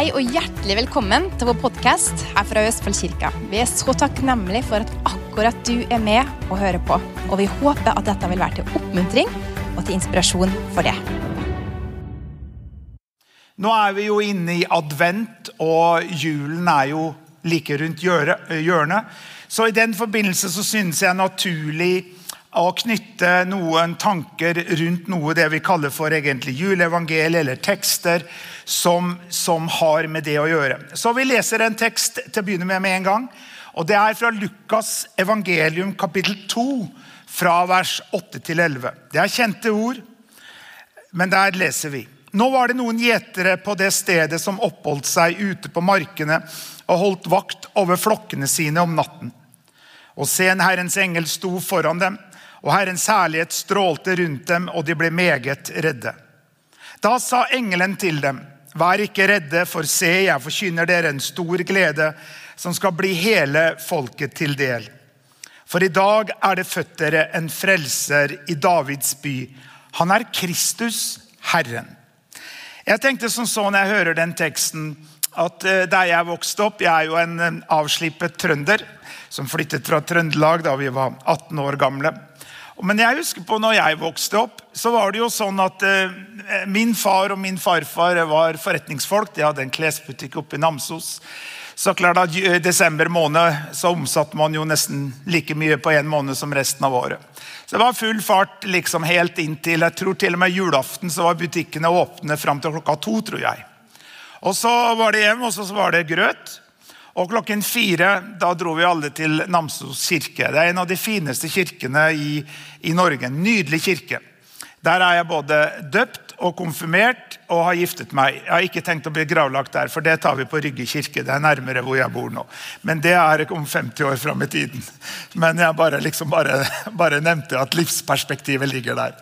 Hei og hjertelig velkommen til vår podkast her fra Østfoldkirka. Vi er så takknemlige for at akkurat du er med og hører på. Og vi håper at dette vil være til oppmuntring og til inspirasjon for det. Nå er vi jo inne i advent, og julen er jo like rundt hjørnet. Så i den forbindelse så synes jeg naturlig å knytte noen tanker rundt noe det vi kaller for egentlig juleevangeliet, eller tekster som, som, har med det å gjøre. Så Vi leser en tekst til å begynne med med en gang. og Det er fra Lukas evangelium kapittel 2, fra vers 8 til 11. Det er kjente ord, men der leser vi. Nå var det noen gjetere på det stedet som oppholdt seg ute på markene og holdt vakt over flokkene sine om natten. Og se, en Herrens engel sto foran dem og Herrens herlighet strålte rundt dem, og de ble meget redde. Da sa engelen til dem, vær ikke redde, for se, jeg forkynner dere en stor glede som skal bli hele folket til del. For i dag er det født dere en frelser i Davids by. Han er Kristus, Herren. Jeg tenkte som så når jeg hører den teksten, at eh, der jeg vokste opp Jeg er jo en eh, avslippet trønder som flyttet fra Trøndelag da vi var 18 år gamle. Men jeg husker på når jeg vokste opp, så var det jo sånn at eh, min far og min farfar var forretningsfolk. De hadde en klesbutikk oppe i Namsos. Så klart at I desember måned så omsatte man jo nesten like mye på en måned som resten av året. Så Det var full fart liksom helt inntil jeg tror til og med julaften så var butikkene åpne fram til klokka to. tror jeg. Og Så var det hjem, og så var det grøt. Og klokken fire da dro vi alle til Namsos kirke. Det er en av de fineste kirkene i, i Norge. En nydelig kirke. Der er jeg både døpt og konfirmert og har giftet meg. Jeg har ikke tenkt å bli gravlagt der, for det tar vi på Rygge kirke. Det er nærmere hvor jeg bor nå. Men det er om 50 år fram i tiden. Men jeg bare, liksom bare, bare nevnte at livsperspektivet ligger der.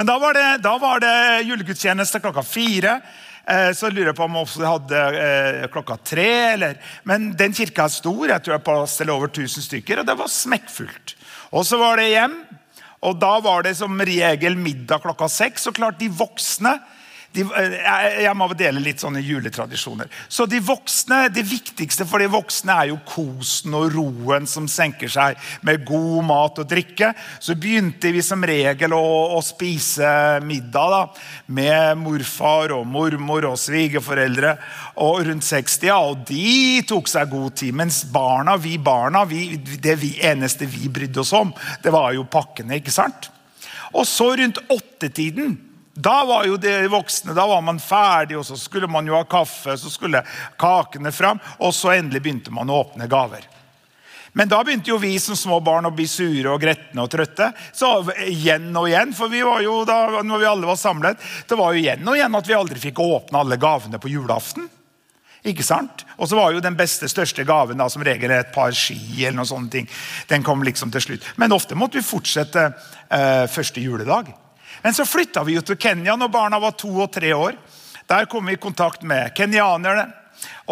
Men da var det, da var det julegudstjeneste klokka fire. Eh, så lurer jeg på om de hadde eh, klokka tre. Eller, men den kirka er stor. Jeg tror jeg plass til over 1000 stykker. Og det var smekkfullt. Og så var det hjem. Og da var det som regel middag klokka seks. Og klart, de voksne de, jeg, jeg må dele litt sånne juletradisjoner. Så de voksne, Det viktigste for de voksne er jo kosen og roen som senker seg med god mat og drikke. Så begynte vi som regel å, å spise middag da, med morfar og mormor og svigerforeldre og rundt 60. Ja, og de tok seg god tid. Mens barna, vi barna, vi, det vi, eneste vi brydde oss om, det var jo pakkene. ikke sant? Og så rundt åttetiden da var jo de voksne, da var man ferdig, og så skulle man jo ha kaffe, så skulle kakene fram, og så endelig begynte man å åpne gaver. Men da begynte jo vi som små barn å bli sure og gretne og trøtte. Så igjen og igjen, for vi var jo da, når vi alle var samlet, det var jo igjen og igjen at vi aldri fikk åpne alle gavene på julaften. Ikke sant? Og så var jo den beste, største gaven da, som regel et par ski. eller noe sånne ting. Den kom liksom til slutt. Men ofte måtte vi fortsette eh, første juledag. Men så flytta vi jo til Kenya når barna var to og tre år. Der kom vi i kontakt med kenyanerne.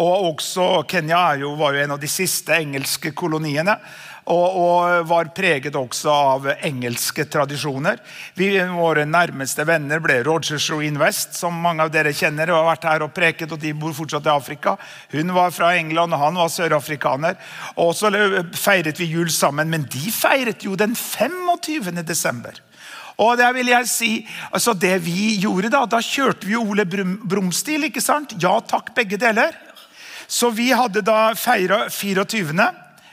Og også Kenya jo, var jo en av de siste engelske koloniene. Og, og, var preget også av engelske tradisjoner. Vi, våre nærmeste venner ble Rogers og Invest, som mange av dere kjenner. og har vært her og preket, og De bor fortsatt i Afrika. Hun var fra England, og han var sørafrikaner. Og Så feiret vi jul sammen, men de feiret jo den 25. desember. Og det vil jeg si, altså det vi gjorde Da da kjørte vi Ole Brumm-stil. ikke sant? Ja takk, begge deler. Så vi hadde da feira 24.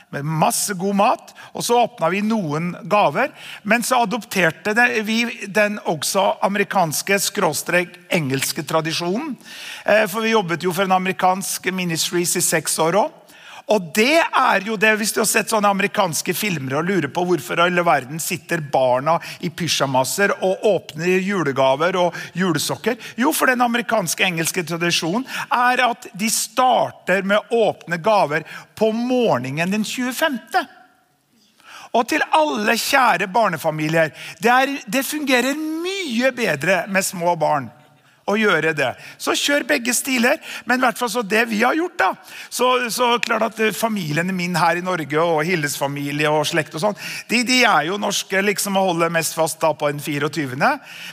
med masse god mat. Og så åpna vi noen gaver. Men så adopterte vi den også amerikanske skråstrek engelske tradisjonen. Eh, for vi jobbet jo for en amerikansk ministries i seks år òg. Og det er jo det, Hvis du har sett sånne amerikanske filmer og lurer på hvorfor i alle verden sitter barna i pysjamaser og åpner julegaver og julesokker Jo, for den amerikanske engelske tradisjonen er at de starter med åpne gaver på morgenen den 25. Og til alle kjære barnefamilier det, er, det fungerer mye bedre med små barn å gjøre det. Så kjør begge stiler. Men i hvert fall så det vi har gjort, da. Så, så klart at eh, familiene min her i Norge og Hilles familie og slekt og sånn, de, de, er jo norske liksom og holder mest fast da på den 24.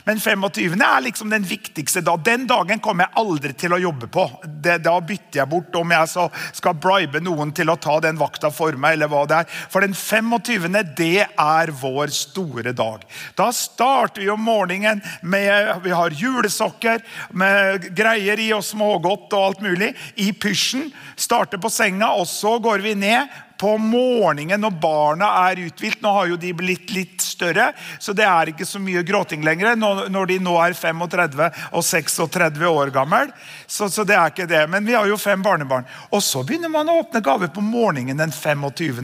Men 25. er liksom den viktigste da. Den dagen kommer jeg aldri til å jobbe på. Det, da bytter jeg bort om jeg skal bribe noen til å ta den vakta for meg, eller hva det er. For den 25. det er vår store dag. Da starter vi om morgenen med Vi har julesokker med greier i og smågodt og alt mulig. I pysjen. Starter på senga, og så går vi ned på morgenen når barna er uthvilt. Nå har jo de blitt litt større, så det er ikke så mye gråting lenger når de nå er 35 og 36 år gammel. Så, så, det er ikke det. Men vi har jo fem barnebarn. Og så begynner man å åpne gaver på morgenen den 25.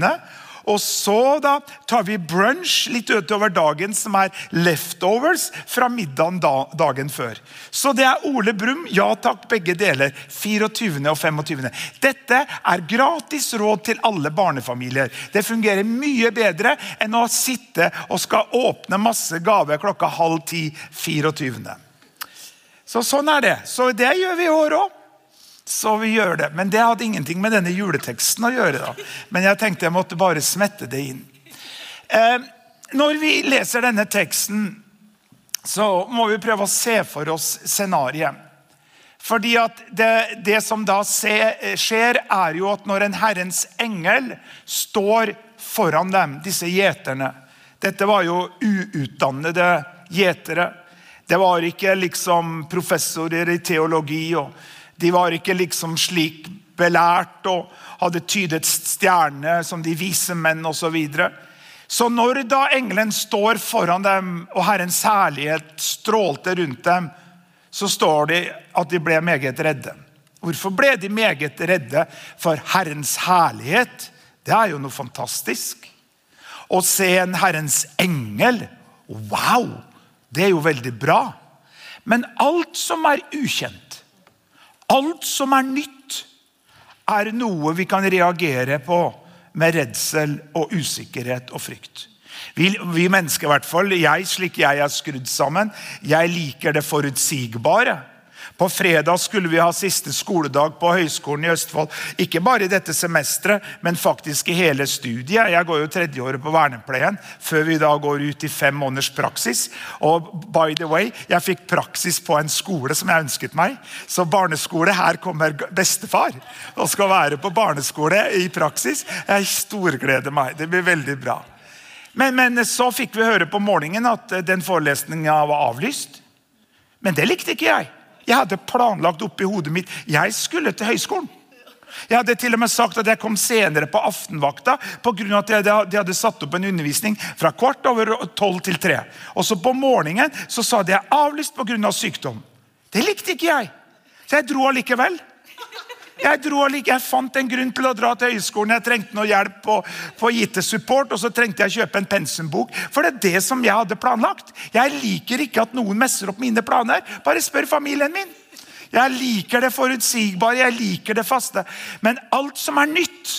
Og så da tar vi brunch litt utover dagen, som er leftovers fra middagen dagen før. Så det er Ole Brumm. Ja takk, begge deler. 24. og 25. Dette er gratis råd til alle barnefamilier. Det fungerer mye bedre enn å sitte og skal åpne masse gaver klokka halv ti 24. Så sånn er det. Så det gjør vi i år òg. Så vi gjør det. Men det hadde ingenting med denne juleteksten å gjøre. da. Men jeg tenkte jeg måtte bare smette det inn. Eh, når vi leser denne teksten, så må vi prøve å se for oss scenarioet. Fordi at det, det som da skjer, er jo at når en Herrens engel står foran dem, disse gjeterne Dette var jo uutdannede gjetere. Det var ikke liksom professorer i teologi. og de var ikke liksom slik belært og hadde tydet stjerne som de vise menn osv. Så, videre. så når da engelen står foran dem, og Herrens herlighet strålte rundt dem, så står det at de ble meget redde. Hvorfor ble de meget redde? For Herrens herlighet, det er jo noe fantastisk. Å se en Herrens engel, wow, det er jo veldig bra. Men alt som er ukjent, Alt som er nytt, er noe vi kan reagere på med redsel og usikkerhet og frykt. Vi, vi mennesker, i hvert fall, jeg slik jeg er skrudd sammen, jeg liker det forutsigbare. På fredag skulle vi ha siste skoledag på Høgskolen i Østfold. Ikke bare i dette semesteret, men faktisk i hele studiet. Jeg går jo tredjeåret på vernepleien før vi da går ut i fem måneders praksis. Og by the way, jeg fikk praksis på en skole som jeg ønsket meg. Så barneskole, her kommer bestefar og skal være på barneskole i praksis. Jeg storgleder meg. Det blir veldig bra. Men, men så fikk vi høre på morgenen at den forelesninga var avlyst. Men det likte ikke jeg. Jeg hadde planlagt oppi hodet mitt jeg skulle til høyskolen. Jeg hadde til og med sagt at jeg kom senere på aftenvakta pga. at de hadde satt opp en undervisning fra kvart over tolv til tre. Og så På morgenen så sa de jeg avlyst pga. Av sykdom. Det likte ikke jeg, så jeg dro allikevel. Jeg, dro, jeg fant en grunn til å dra til høyskolen. Jeg trengte noe hjelp på, på IT-support, og så trengte jeg kjøpe en pensumbok. For det er det som jeg hadde planlagt. Jeg liker ikke at noen messer opp mine planer. Bare spør familien min. Jeg liker det forutsigbare, jeg liker det faste. Men alt som er nytt,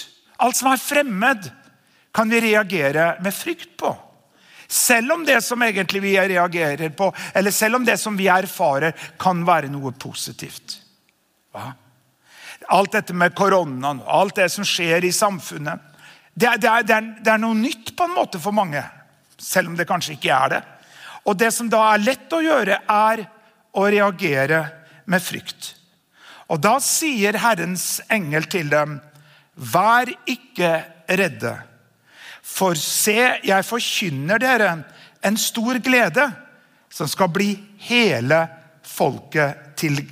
alt som er fremmed, kan vi reagere med frykt på. Selv om det som egentlig vi reagerer på, eller selv om det som vi erfarer, kan være noe positivt. Hva? Alt dette med koronaen, alt det som skjer i samfunnet. Det er, det, er, det, er, noe nytt på en måte for mange, selv om det kanskje ikke er det. Og Det som da er lett å gjøre, er å reagere med frykt. Og Da sier Herrens engel til dem, vær ikke redde. For se, jeg forkynner dere en stor glede som skal bli hele folket til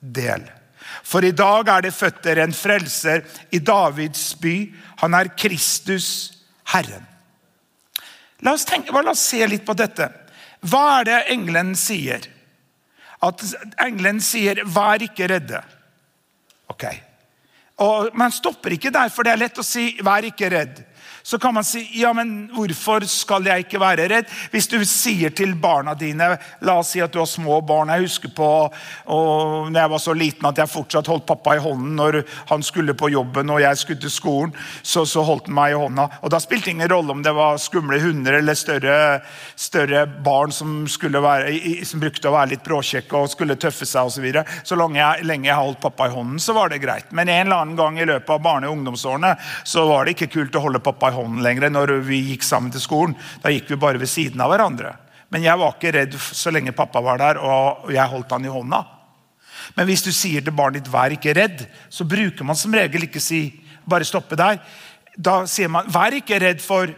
del. For i dag er det født dere en frelser i Davids by. Han er Kristus, Herren. La oss, tenke, la oss se litt på dette. Hva er det engelen sier? At engelen sier 'vær ikke redde'. Ok. Og Man stopper ikke der, for det er lett å si 'vær ikke redd'. Så kan man si ja, men hvorfor skal jeg ikke være redd? Hvis du sier til barna dine La oss si at du har små barn. Jeg husker på og når jeg var så liten at jeg fortsatt holdt pappa i hånden når han skulle på jobben og jeg skulle til skolen. Så, så holdt han meg i hånda. Og Da spilte det ingen rolle om det var skumle hunder eller større, større barn som, være, som, brukte å være litt bråkjekke og skulle tøffe seg osv. Så, videre. så lenge jeg, lenge jeg holdt pappa i hånden, så var det greit. Men en eller annen gang i løpet av barne- og ungdomsårene så var det ikke kult å holde pappa i hånden hånden lenger når vi gikk sammen til skolen. Da gikk vi bare ved siden av hverandre. Men jeg var ikke redd så lenge pappa var der og jeg holdt han i hånda. Men hvis du sier til barnet ditt 'vær ikke redd', så bruker man som regel ikke si 'bare stoppe der'. Da sier man 'vær ikke redd for'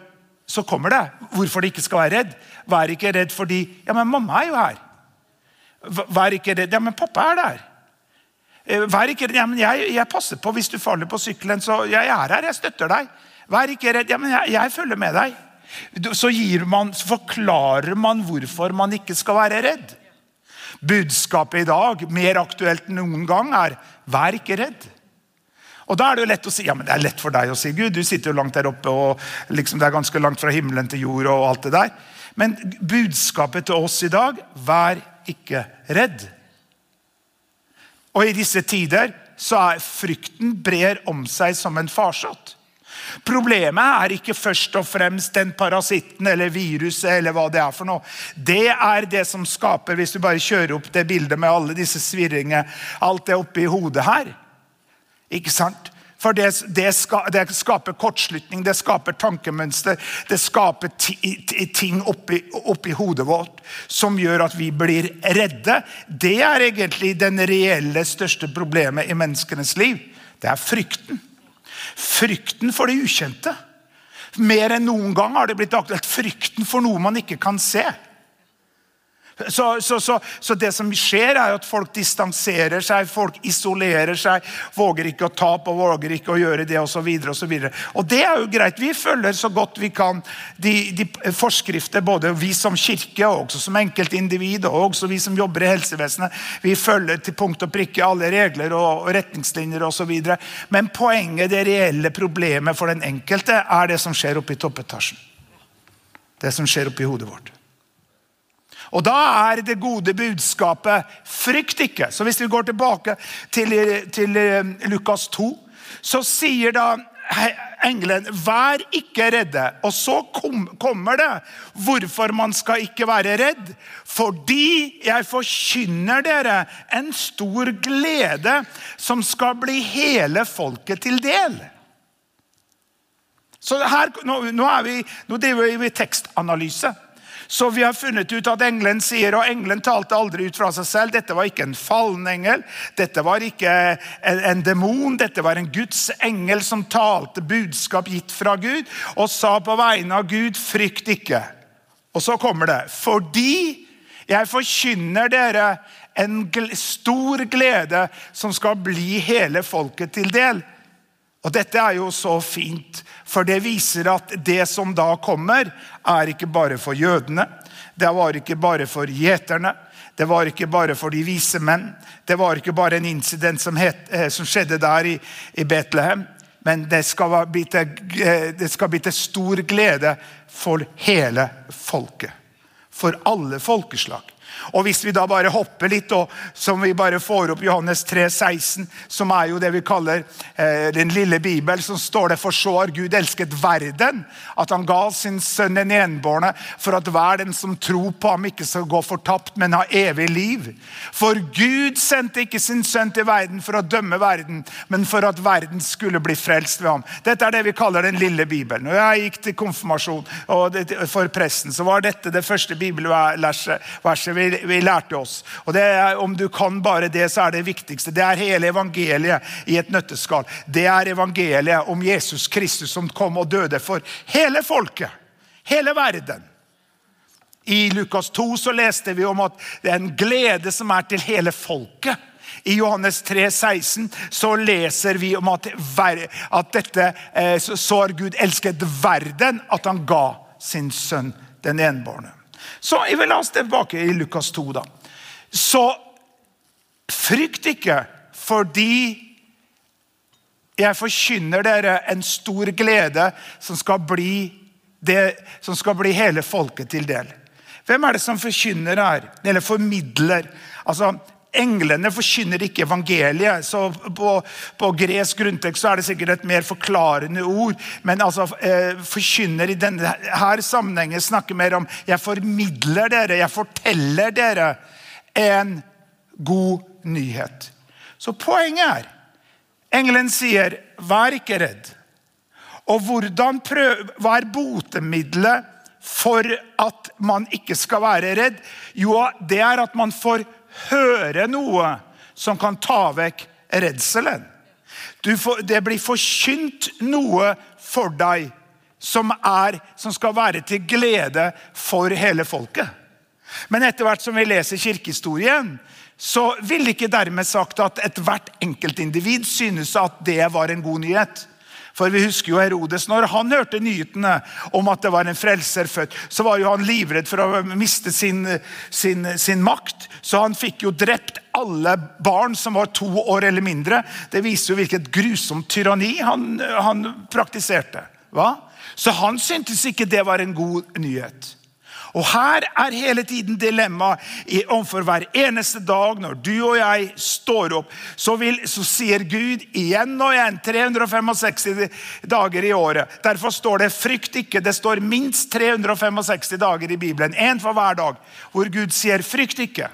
Så kommer det hvorfor de ikke skal være redd. Vær ikke redd fordi 'ja, men mamma er jo her'. Vær ikke redd. 'Ja, men pappa er der'. Eh, vær ikke redd. Ja, men jeg, jeg passer på hvis du faller på sykkelen, så jeg er her. Jeg støtter deg. Vær ikke redd. Ja, men jeg, jeg følger med deg. Så, man, så forklarer man hvorfor man ikke skal være redd. Budskapet i dag, mer aktuelt enn noen gang, er 'vær ikke redd'. Og Da er det jo lett å si ja, men det er lett for deg å si Gud. Du sitter jo langt der oppe, og liksom det er ganske langt fra himmelen til jord. og alt det der. Men budskapet til oss i dag vær ikke redd. Og i disse tider så er frykten brer om seg som en farsott. Problemet er ikke først og fremst den parasitten eller viruset. eller hva Det er for noe. Det er det som skaper, hvis du bare kjører opp det bildet med alle disse svirringene, alt det oppi hodet her. Ikke sant? For det, det, det, skaper kortslutning, det skaper tankemønster, det skaper ting oppi, oppi hodet vårt som gjør at vi blir redde. Det er egentlig den reelle største problemet i menneskenes liv. Det er frykten. Frykten for det ukjente. Mer enn noen gang har det blitt aktuelt frykten for noe man ikke kan se. Så, så, så, så, det som skjer, er at folk distanserer seg, folk isolerer seg. Våger ikke å ta på, våger ikke å gjøre det osv. Og, så og, og det er jo greit. Vi følger så godt vi kan de, de forskrifter, både vi som kirke og også som enkeltindivid og også vi som jobber i helsevesenet. Vi følger til punkt og prikke alle regler og retningslinjer osv. Men poenget, det reelle problemet for den enkelte, er det som skjer oppe i toppetasjen. Det som skjer oppi hodet vårt. Og Da er det gode budskapet 'frykt ikke'. Så Hvis vi går tilbake til, til eh, Lukas 2, så sier da engelen 'vær ikke redde'. Og så kom, kommer det hvorfor man skal ikke være redd. Fordi jeg forkynner dere en stor glede som skal bli hele folket til del. Så her, nå, nå, vi, nå driver vi tekstanalyse. Så vi har funnet ut at engelen sier, og engelen talte aldri ut fra seg selv. Dette var ikke en fallen engel, dette var ikke en, en demon. Dette var en Guds engel som talte budskap gitt fra Gud, og sa på vegne av Gud, frykt ikke. Og så kommer det. Fordi jeg forkynner dere en stor glede som skal bli hele folket til del. Og Dette er jo så fint, for det viser at det som da kommer, er ikke bare for jødene. Det var ikke bare for gjeterne. Det var ikke bare for de vise menn. Det var ikke bare en incident som, het, eh, som skjedde der i, i Betlehem. Men det skal, til, eh, bli til stor glede for hele folket. For alle folkeslag. Og Hvis vi da bare hopper litt, og som vi bare får opp Johannes 3, 16, som er jo det vi kaller eh, den lille bibel, som står det for så har Gud elsket verden, at han ga sin sønn den enbårne, for at hver den som tror på ham, ikke skal gå fortapt, men ha evig liv. For Gud sendte ikke sin sønn til verden for å dømme verden, men for at verden skulle bli frelst ved ham. Dette er det vi kaller den lille bibelen. Når jeg gikk til konfirmasjon for presten, så var dette det første bibelverset vi lærte oss. Og er, Om du kan bare det, så er det viktigste. Det er hele evangeliet i et nøtteskall. Det er evangeliet om Jesus Kristus som kom og døde for hele folket. Hele verden. I Lukas 2 så leste vi om at det er en glede som er til hele folket. I Johannes 3, 16 så leser vi om at, at dette, eh, så har Gud elsket verden at han ga sin sønn den enbårne. Så jeg vil la oss tilbake i Lukas 2. da. Så frykt ikke fordi jeg forkynner dere en stor glede som skal bli, det, som skal bli hele folket til del. Hvem er det som forkynner her? Eller formidler? Altså, Englene forkynner ikke evangeliet. så På, på gresk grunntekst er det sikkert et mer forklarende ord. Men altså, eh, forkynner i denne her sammenhengen snakker mer om jeg formidler dere, jeg forteller dere en god nyhet. Så poenget er Engelen sier, 'Vær ikke redd'. Og hvordan prøv, hva er botemiddelet for at man ikke skal være redd? Jo, det er at man får høre noe som kan ta vekk redselen. Får, det blir forkynt noe for deg som, er, som skal være til glede for hele folket. Men etter hvert som vi leser kirkehistorien, så vil ikke dermed sagt at ethvert enkeltindivid synes at det var en god nyhet. For vi husker jo Herodes, når han hørte nyhetene om at det var en frelser født, så var jo han livredd for å miste sin, sin, sin makt. Så han fikk jo drept alle barn som var to år eller mindre. Det viser jo hvilket grusomt tyranni han, han praktiserte. Hva? Så han syntes ikke det var en god nyhet. Og Her er hele tiden dilemmaet overfor hver eneste dag når du og jeg står opp. Så, vil, så, sier Gud igjen og igjen 365 dager i året. Derfor står det 'frykt ikke'. Det står minst 365 dager i Bibelen. Én for hver dag. Hvor Gud sier 'frykt ikke'.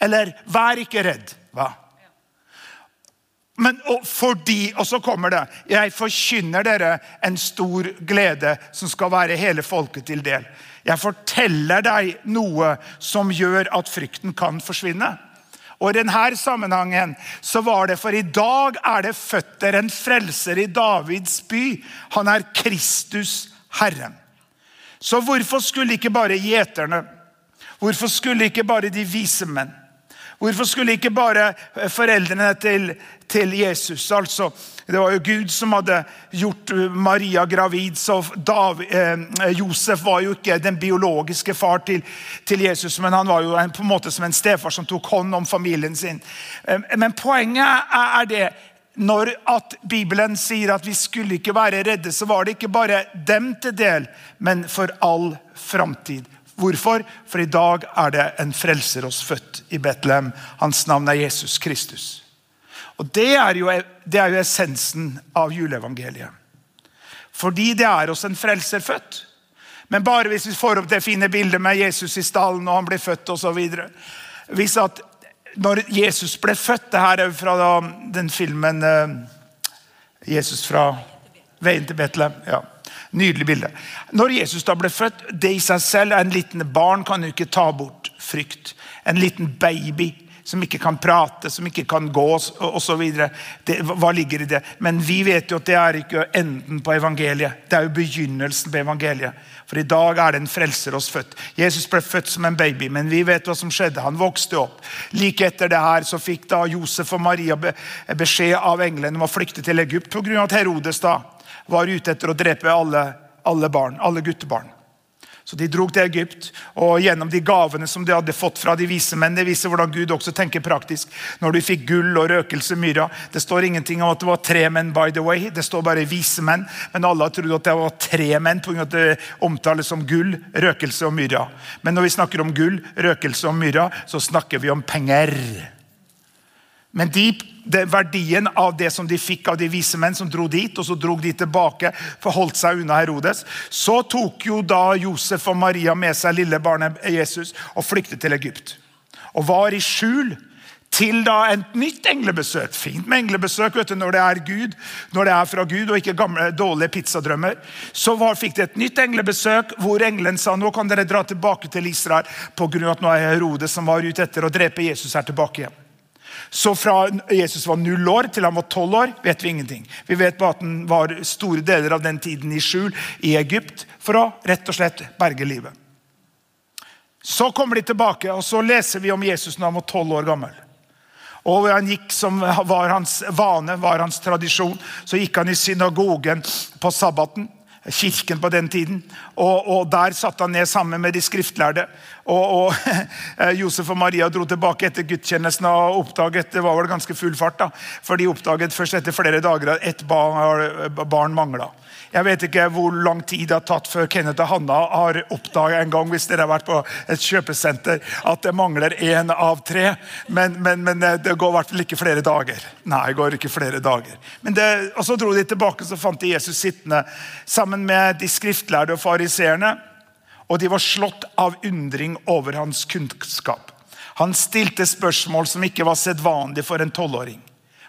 Eller 'vær ikke redd'. Hva? Men og fordi, og så kommer det Jeg forkynner dere en stor glede som skal være hele folket til del. Jeg forteller deg noe som gjør at frykten kan forsvinne. Og I denne sammenhengen så var det for i dag er det føtter en frelser i Davids by. Han er Kristus Herren. Så hvorfor skulle ikke bare gjeterne, hvorfor skulle ikke bare de vise menn, Hvorfor skulle ikke bare foreldrene til, til Jesus altså, Det var jo Gud som hadde gjort Maria gravid. så David, eh, Josef var jo ikke den biologiske far til, til Jesus, men han var jo en, på en måte som en stefar som tok hånd om familien sin. Eh, men poenget er det når at Bibelen sier at vi skulle ikke være redde, så var det ikke bare dem til del, men for all framtid. Hvorfor? For i dag er det en frelser oss født i Betlehem. Hans navn er Jesus Kristus. Og Det er jo, det er jo essensen av juleevangeliet. Fordi det er oss en frelser født. Men bare hvis vi får opp det fine bildet med Jesus i stallen og han blir født osv. Hvis at når Jesus ble født Det her er fra den filmen eh, Jesus fra Veien til Betlehem. ja. Nydelig bilde. Når Jesus da ble født, det i seg selv er en liten barn kan jo ikke ta bort frykt. En liten baby som ikke kan prate, som ikke kan gå osv. Hva ligger i det? Men vi vet jo at det er ikke enden på evangeliet. Det er jo begynnelsen på evangeliet. For i dag er det en frelser oss født. Jesus ble født som en baby, men vi vet hva som skjedde. Han vokste opp. Like etter det her så fikk da Josef og Maria beskjed av englene om å flykte til Egypt pga. Herodes da var ute etter å drepe alle, alle barn, alle guttebarn. Så De dro til Egypt, og gjennom de gavene som de hadde fått fra de vise menn Det viser hvordan Gud også tenker praktisk. Når de fikk gull og røkelse, myra Det står ingenting om at det var tre menn, by the way. Det står bare vise menn. Men alle har trodd at det var tre menn pga. at det omtales som gull, røkelse og myra. Men når vi snakker om gull, røkelse og myra, så snakker vi om penger. Men de, det, verdien av det som de fikk av de vise menn som dro dit, og så dro de tilbake, forholdt seg unna Herodes, så tok jo da Josef og Maria med seg lille barnet Jesus og flyktet til Egypt. Og var i skjul til da et nytt englebesøk. Fint med englebesøk vet du, når det er Gud, når det er fra Gud og ikke gamle, dårlige pizzadrømmer. Så var, fikk de et nytt englebesøk hvor engelen sa nå kan dere dra tilbake til Israel pga. at nå er Herodes som var ute etter å drepe Jesus, her tilbake igjen. Så fra Jesus var null år til han var tolv år, vet vi ingenting. Vi vet bare at han var store deler av den tiden i skjul i Egypt for å rett og slett berge livet. Så kommer de tilbake, og så leser vi om Jesus når han var tolv år gammel. Og han gikk som var hans vane, var hans tradisjon. Så gikk han i synagogen på sabbaten kirken på den tiden. Og, og, Der satt han ned sammen med de skriftlærde. Og, og Josef og Maria dro tilbake etter gudstjenesten og oppdaget det var vel ganske full fart. da, For de oppdaget først etter flere dager at ett barn, barn mangla. Jeg vet ikke hvor lang tid det har tatt før Kenneth og Hanna har oppdaget en gang hvis dere har vært på et kjøpesenter, at det mangler én av tre. Men, men, men, det går i hvert fall ikke flere dager. Nei, det går ikke flere dager. Det, og Så dro de tilbake så fant de Jesus sittende sammen med de skriftlærde og fariseerne. Og de var slått av undring over hans kunnskap. Han stilte spørsmål som ikke var sedvanlig for en tolvåring.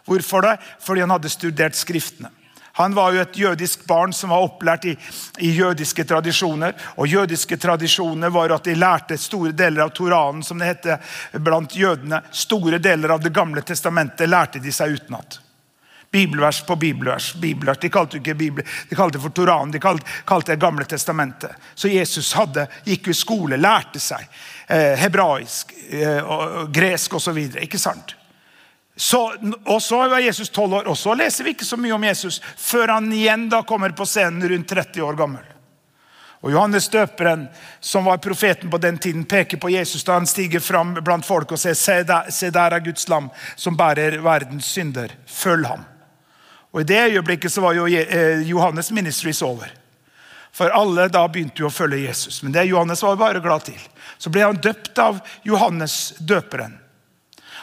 Hvorfor det? Fordi han hadde studert Skriftene. Han var jo et jødisk barn som var opplært i, i, jødiske tradisjoner. Og jødiske tradisjoner var at de lærte store deler av Toranen, som det heter blant jødene. Store deler av Det gamle testamentet lærte de seg utenat. Bibelvers på bibelvers. bibelvers. De kalte ikke Bibel, de kalte det for Toranen, de kalte, kalte det Gamle testamentet. Så Jesus hadde, gikk i skole, lærte seg eh, hebraisk, eh, og, gresk osv. Ikke sant? Så, og så var Jesus 12 år, og så leser vi ikke så mye om Jesus før han igjen da kommer på scenen rundt 30 år gammel. Og Johannes døperen, som var profeten på den tiden, peker på Jesus da han stiger fram blant folk og sier se der, se der er Guds lam som bærer verdens synder. Følg ham. Og I det øyeblikket så var jo eh, Johannes' ministries over. For alle da begynte jo å følge Jesus. Men det Johannes var bare glad til. Så ble han døpt av Johannes døperen.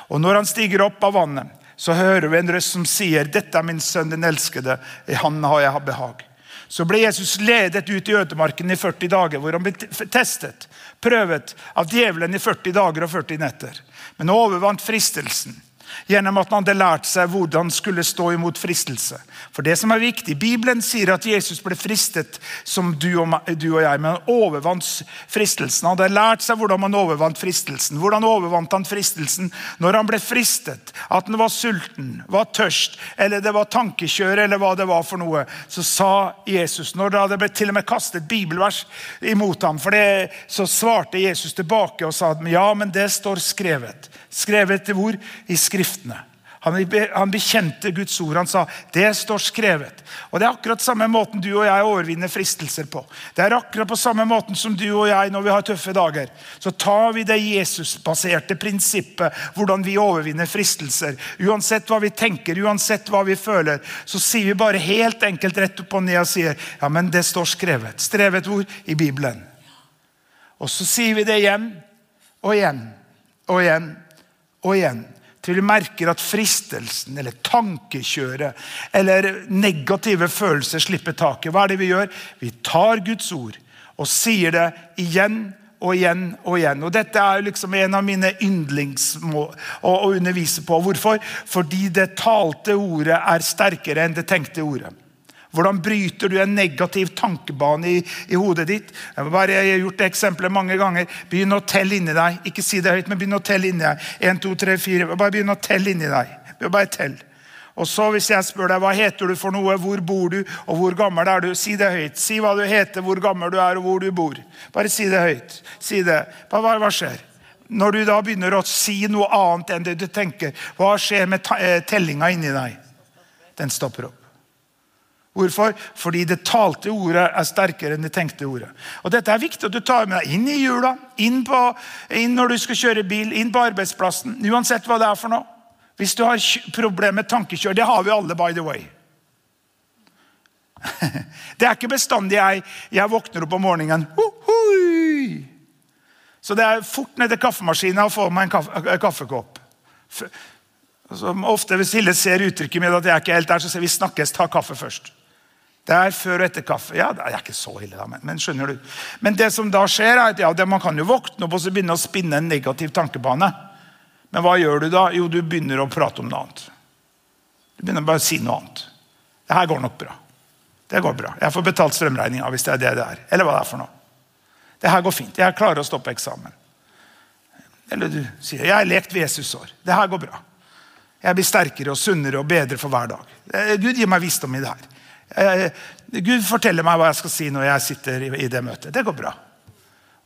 Og når han stiger opp av vannet, så hører vi en røst som sier, 'Dette er min sønn, den elskede. I han har jeg behag.' Så ble Jesus ledet ut i ødemarken i 40 dager, hvor han ble testet, prøvet av djevelen i 40 dager og 40 netter. Men overvant fristelsen gjennom at han hadde lært seg hvordan skulle stå imot fristelse. For det som er viktig, Bibelen sier at Jesus ble fristet som du og, jeg, men han overvant fristelsen. Han hadde lært seg hvordan man overvant fristelsen. Hvordan overvant han fristelsen når han ble fristet? At han var sulten, var tørst, eller det var tankekjør, eller hva det var for noe. Så sa Jesus, når det blitt til og med kastet bibelvers imot ham, for det, så svarte Jesus tilbake og sa ja, men det står skrevet. Skrevet hvor? I Skriftene. Han bekjente Guds ord. Han sa det står skrevet. Og Det er akkurat samme måten du og jeg overvinner fristelser på. Det er akkurat på samme måten som du og jeg når vi har tøffe dager. Så tar vi det Jesusbaserte prinsippet, hvordan vi overvinner fristelser. Uansett hva vi tenker, uansett hva vi føler, så sier vi bare helt enkelt rett opp og ned og sier ja, men det står skrevet. Skrevet hvor? I Bibelen. Og så sier vi det igjen og igjen og igjen og igjen til vi merker at fristelsen eller tankekjøret eller negative følelser slipper taket. Hva er det vi gjør? Vi tar Guds ord og sier det igjen og igjen og igjen. Og Dette er liksom en av mine yndlingsmål å undervise på. Hvorfor? Fordi det talte ordet er sterkere enn det tenkte ordet. Hvordan bryter du en negativ tankebane i, i hodet ditt? Jeg, bare, jeg, har gjort det eksempelet mange ganger. Begynn å telle inni deg. Ikke si det høyt, men begynn å telle inni deg. 1, 2, 3, 4. Bare begynn å telle inni deg. Bare tell. Og så Hvis jeg spør deg hva heter du for noe, hvor bor du og hvor gammel er du, si det høyt. Si hva du heter, hvor gammel du er og hvor du bor. Bare si det høyt. Si det. Hva, hva skjer? Når du da begynner å si noe annet enn det du tenker, hva skjer med eh, tellinga inni deg? Den stopper opp. Hvorfor? Fordi det talte ordet er sterkere enn det tenkte ordet. Og Dette er viktig at du tar med deg inn i jula, inn, på, inn når du skal kjøre bil, inn på arbeidsplassen. Uansett hva det er for noe. Hvis du har problemer med tankekjør Det har vi alle, by the way. Det er ikke bestandig jeg, jeg våkner opp om morgenen! Så det er fort ned til kaffemaskinen og få meg en kaffe, kaffekopp. Som ofte Hvis Hilde ser uttrykket mitt at jeg er ikke helt der, så sier vi snakkes, ta kaffe først. Det er før og etter kaffe. Ja, det er ikke så ille, da, men, men skjønner du. Men det som da skjer, er at ja, man kan jo våkne opp og så begynne å spinne en negativ tankebane. Men hva gjør du da? Jo, du begynner å prate om noe annet. Du begynner bare å si noe annet. Det her går nok bra. Det går bra. Jeg får betalt strømregninga hvis det er det det er. Eller hva det er for noe. Det her går fint. Jeg klarer å stoppe eksamen. Eller du sier 'Jeg har lekt ved Jesus-år'. Det her går bra. Jeg blir sterkere og sunnere og bedre for hver dag. Gud gir meg visdom i det her. Gud forteller meg hva jeg skal si når jeg sitter i det møtet. Det går bra.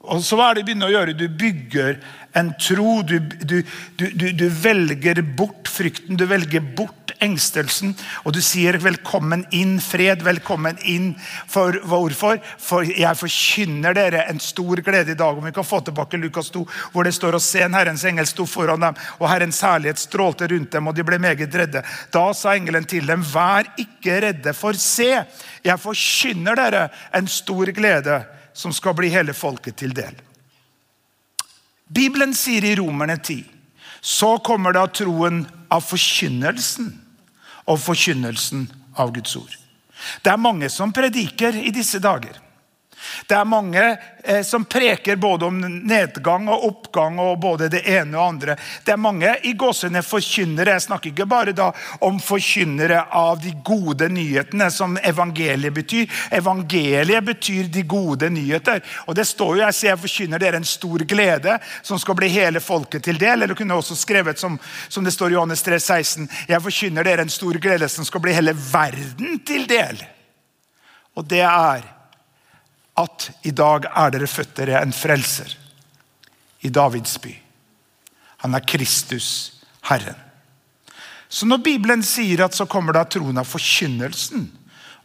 Og så hva er det du begynner å gjøre? Du bygger en tro. Du, du, du, du, velger bort frykten, du velger bort engstelsen. Og du sier 'velkommen inn, fred', velkommen inn. For Hvorfor? For jeg forkynner dere en stor glede i dag. Om vi kan få tilbake Lukas 2, hvor det står å se en Herrens engel sto foran dem, og Herrens herlighet strålte rundt dem, og de ble meget redde. Da sa engelen til dem, 'Vær ikke redde, for se, jeg forkynner dere en stor glede' som skal bli hele folket til del. Bibelen sier i Romerne 10 så kommer da troen av forkynnelsen og forkynnelsen av Guds ord. Det er mange som prediker i disse dager. Det er mange eh, som preker både om nedgang og oppgang og både det ene og andre. Det er mange i gåsene forkynnere. Jeg snakker ikke bare da om forkynnere av de gode nyhetene, som evangeliet betyr. Evangeliet betyr de gode nyheter. Og det står jo, jeg sier jeg forkynner dere en stor glede som skal bli hele folket til del. Eller kunne også skrevet som, som det står i Johannes 3, 16. Jeg forkynner dere en stor glede som skal bli hele verden til del. Og det er at i dag er dere født dere en frelser i Davids by. Han er Kristus, Herren. Så når Bibelen sier at så kommer da troen av forkynnelsen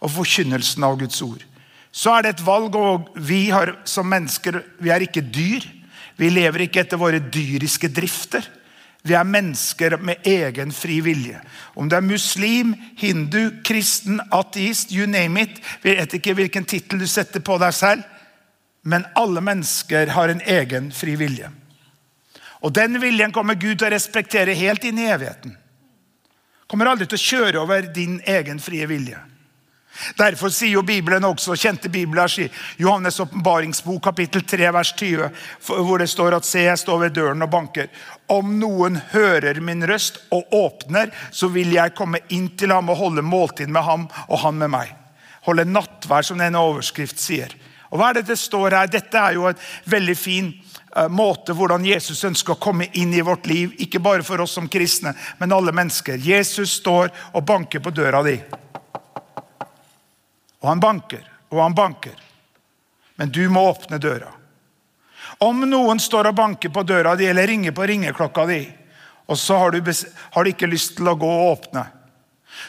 og forkynnelsen av Guds ord, så er det et valg. Og vi har, som mennesker vi er ikke dyr. Vi lever ikke etter våre dyriske drifter. Vi er mennesker med egen fri vilje. Om du er muslim, hindu, kristen, ateist, you name it. Vi vet ikke hvilken tittel du setter på deg selv, men alle mennesker har en egen fri vilje. Og Den viljen kommer Gud til å respektere helt inn i evigheten. Kommer aldri til å kjøre over din egen frie vilje. Derfor sier jo Bibelen også, kjente Bibelen sier Johannes' åpenbaringsbok kapittel 3 vers 20, hvor det står at se, jeg står ved døren og banker. Om noen hører min røst og åpner, så vil jeg komme inn til ham og holde måltid med ham og han med meg. Holde nattvær, som denne overskrift sier. Og hva er det det står her? Dette er jo en veldig fin uh, måte hvordan Jesus ønsker å komme inn i vårt liv. Ikke bare for oss som kristne, men alle mennesker. Jesus står og banker på døra di. Og han banker, og han banker. Men du må åpne døra. Om noen står og banker på døra di eller ringer på ringeklokka di, og så har du, har du ikke lyst til å gå og åpne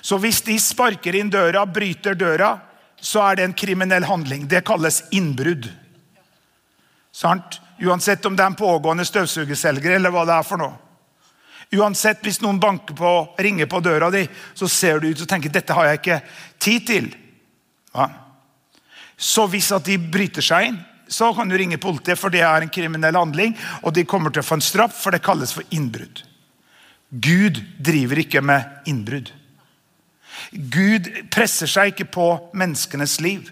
Så hvis de sparker inn døra, bryter døra, så er det en kriminell handling. Det kalles innbrudd. Sant? Uansett om det er en pågående støvsugerselger eller hva det er for noe. Uansett, Hvis noen banker på, ringer på døra di, så ser du ut og tenker dette har jeg ikke tid til. Ja. Så hvis at de bryter seg inn, så kan du ringe politiet, for det er en kriminell handling. Og de kommer til å få en straff, for det kalles for innbrudd. Gud driver ikke med innbrudd. Gud presser seg ikke på menneskenes liv.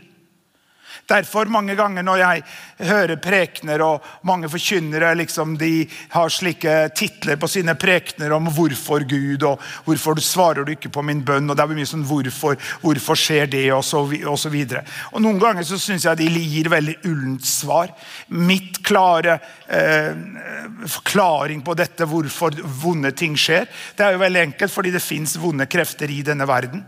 Derfor mange ganger når jeg hører prekener, og mange forkynnere liksom, de har slike titler på sine prekener om hvorfor Gud, og hvorfor svarer du ikke på min bønn, og det er mye sånn hvorfor, hvorfor skjer det, og så, og så videre. Og Noen ganger så syns jeg de gir veldig ullent svar. Mitt klare eh, forklaring på dette, hvorfor vonde ting skjer, det er jo veldig enkelt, fordi det fins vonde krefter i denne verden.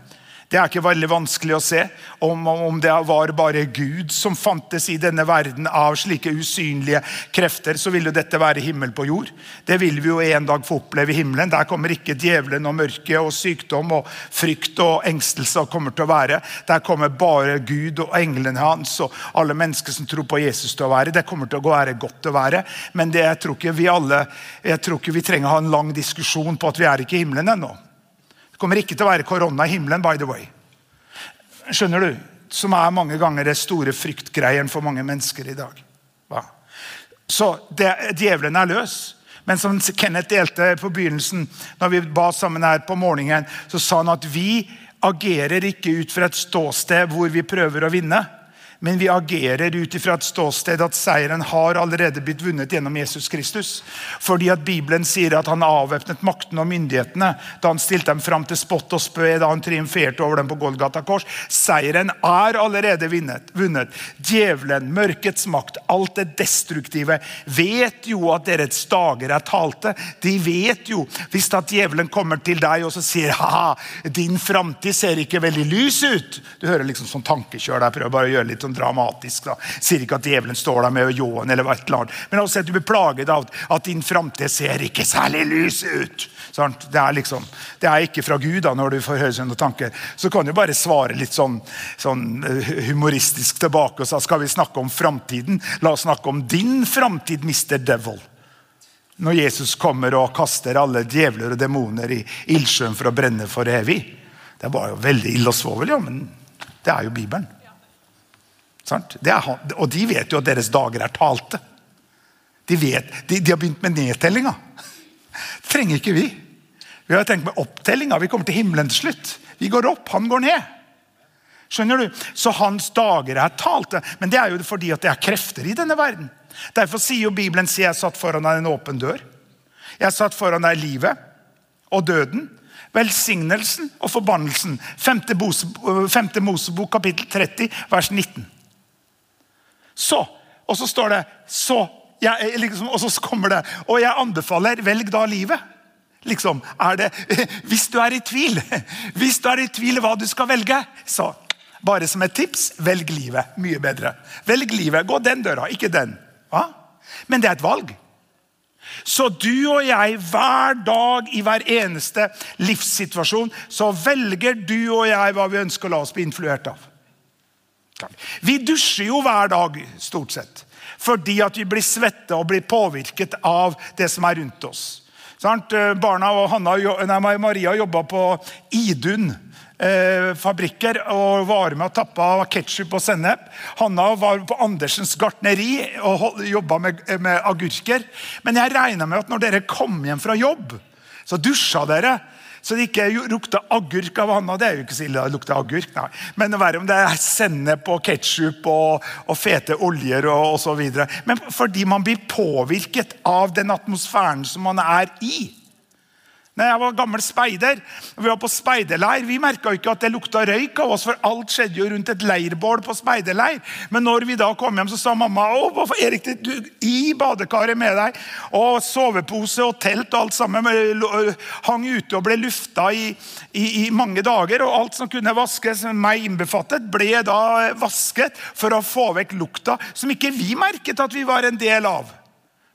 Det er ikke veldig vanskelig å se. Om, om, det var bare Gud som fantes i denne verden av slike usynlige krefter, så vil jo dette være himmel på jord. Det vil vi jo en dag få oppleve i himmelen. Der kommer ikke djevelen og mørket og sykdom og frykt og engstelse kommer til å være. Der kommer bare Gud og englene hans og alle mennesker som tror på Jesus til å være. Det kommer til å være godt å være. Men det, jeg tror ikke vi alle, jeg tror ikke vi trenger å ha en lang diskusjon på at vi er ikke i himmelen ennå. Det kommer ikke til å være korona i himmelen, by the way. Skjønner du? Som er mange ganger det store fryktgreien for mange mennesker i dag. Hva? Så det, djevelen er løs. Men som Kenneth delte på begynnelsen, når vi ba sammen her på morgenen, så sa han at vi agerer ikke ut fra et ståsted hvor vi prøver å vinne men vi agerer ut ifra et ståsted at seieren har allerede blitt vunnet gjennom Jesus Kristus. Fordi at Bibelen sier at han avvæpnet maktene og myndighetene da han stilte dem fram til spott og spø da han triumferte over dem på Golgata kors. Seieren er allerede vunnet. vunnet. Djevelen, mørkets makt, alt det destruktive vet jo at deres dager er talte. De vet jo hvis at djevelen kommer til deg og så sier ha, din framtid ser ikke veldig lys ut. Du hører liksom sånn tankekjør der, prøver bare å gjøre litt sånn dramatisk. da. Sier ikke at djevelen står der med ljåen, eller hva et eller annet. men også at du blir plaget av at din framtid ser ikke særlig lys ut. Det er liksom, det er ikke fra Gud da, når du får høre sånne tanker. Så kan du bare svare litt sånn, sånn eh, humoristisk tilbake og sa skal vi snakke om framtiden. La oss snakke om din framtid, Mr. Devil. Når Jesus kommer og kaster alle djevler og demoner i ildsjøen for å brenne for evig. Det var jo veldig ille og svovel, ja, men det er jo Bibelen. Og de vet jo at deres dager er talte. De, vet, de, de har begynt med nedtellinga. Det trenger ikke vi. Vi har tenkt med opptellinga. Vi kommer til himmelen til slutt. Vi går opp, han går ned. Skjønner du? Så hans dager er talte. Men det er jo fordi at det er krefter i denne verden. Derfor sier jo Bibelen sier jeg satt foran deg en åpen dør. Jeg satt foran deg livet og døden. Velsignelsen og forbannelsen. Femte, femte Mosebok kapittel 30 vers 19. Så. Og så står det så. Jeg, liksom, og så kommer det. Og jeg anbefaler, velg da livet. Liksom, er det, Hvis du er i tvil, hvis du er i tvil hva du skal velge, så bare som et tips, velg livet. Mye bedre. Velg livet. Gå den døra, ikke den. Hva? Men det er et valg. Så du og jeg, hver dag i hver eneste livssituasjon, så velger du og jeg hva vi ønsker å la oss bli influert av. Vi dusjer jo hver dag, stort sett. Fordi at vi blir svette og blir påvirket av det som er rundt oss. Eh, barna og Hanna, nei, Maria jobba på Idun eh, fabrikker og var med og tappa ketsjup og sennep. Hanna var på Andersens gartneri og jobba med, med agurker. Men jeg regna med at når dere kom hjem fra jobb, så dusja dere. Så det ikke lukta agurk av Hanna. Det er jo ikke så ille. det lukter agurk. Nei. Men verre om det er sennep og ketsjup og, og, fete oljer og osv. Men fordi man blir påvirket av den atmosfæren som man er i. Når jeg var gammel speider, vi var på speiderleir, vi merka ikke at det lukta røyk av oss, for alt skjedde jo rundt et leirbål på speiderleir. Men når vi da kom hjem, så sa mamma å, Erik, du, i badekaret med deg. Og sovepose og telt og alt sammen hang ute og ble lufta i, i, i mange dager. Og alt som kunne vaskes, meg innbefattet, ble da vasket for å få vekk lukta som ikke vi merket at vi var en del av.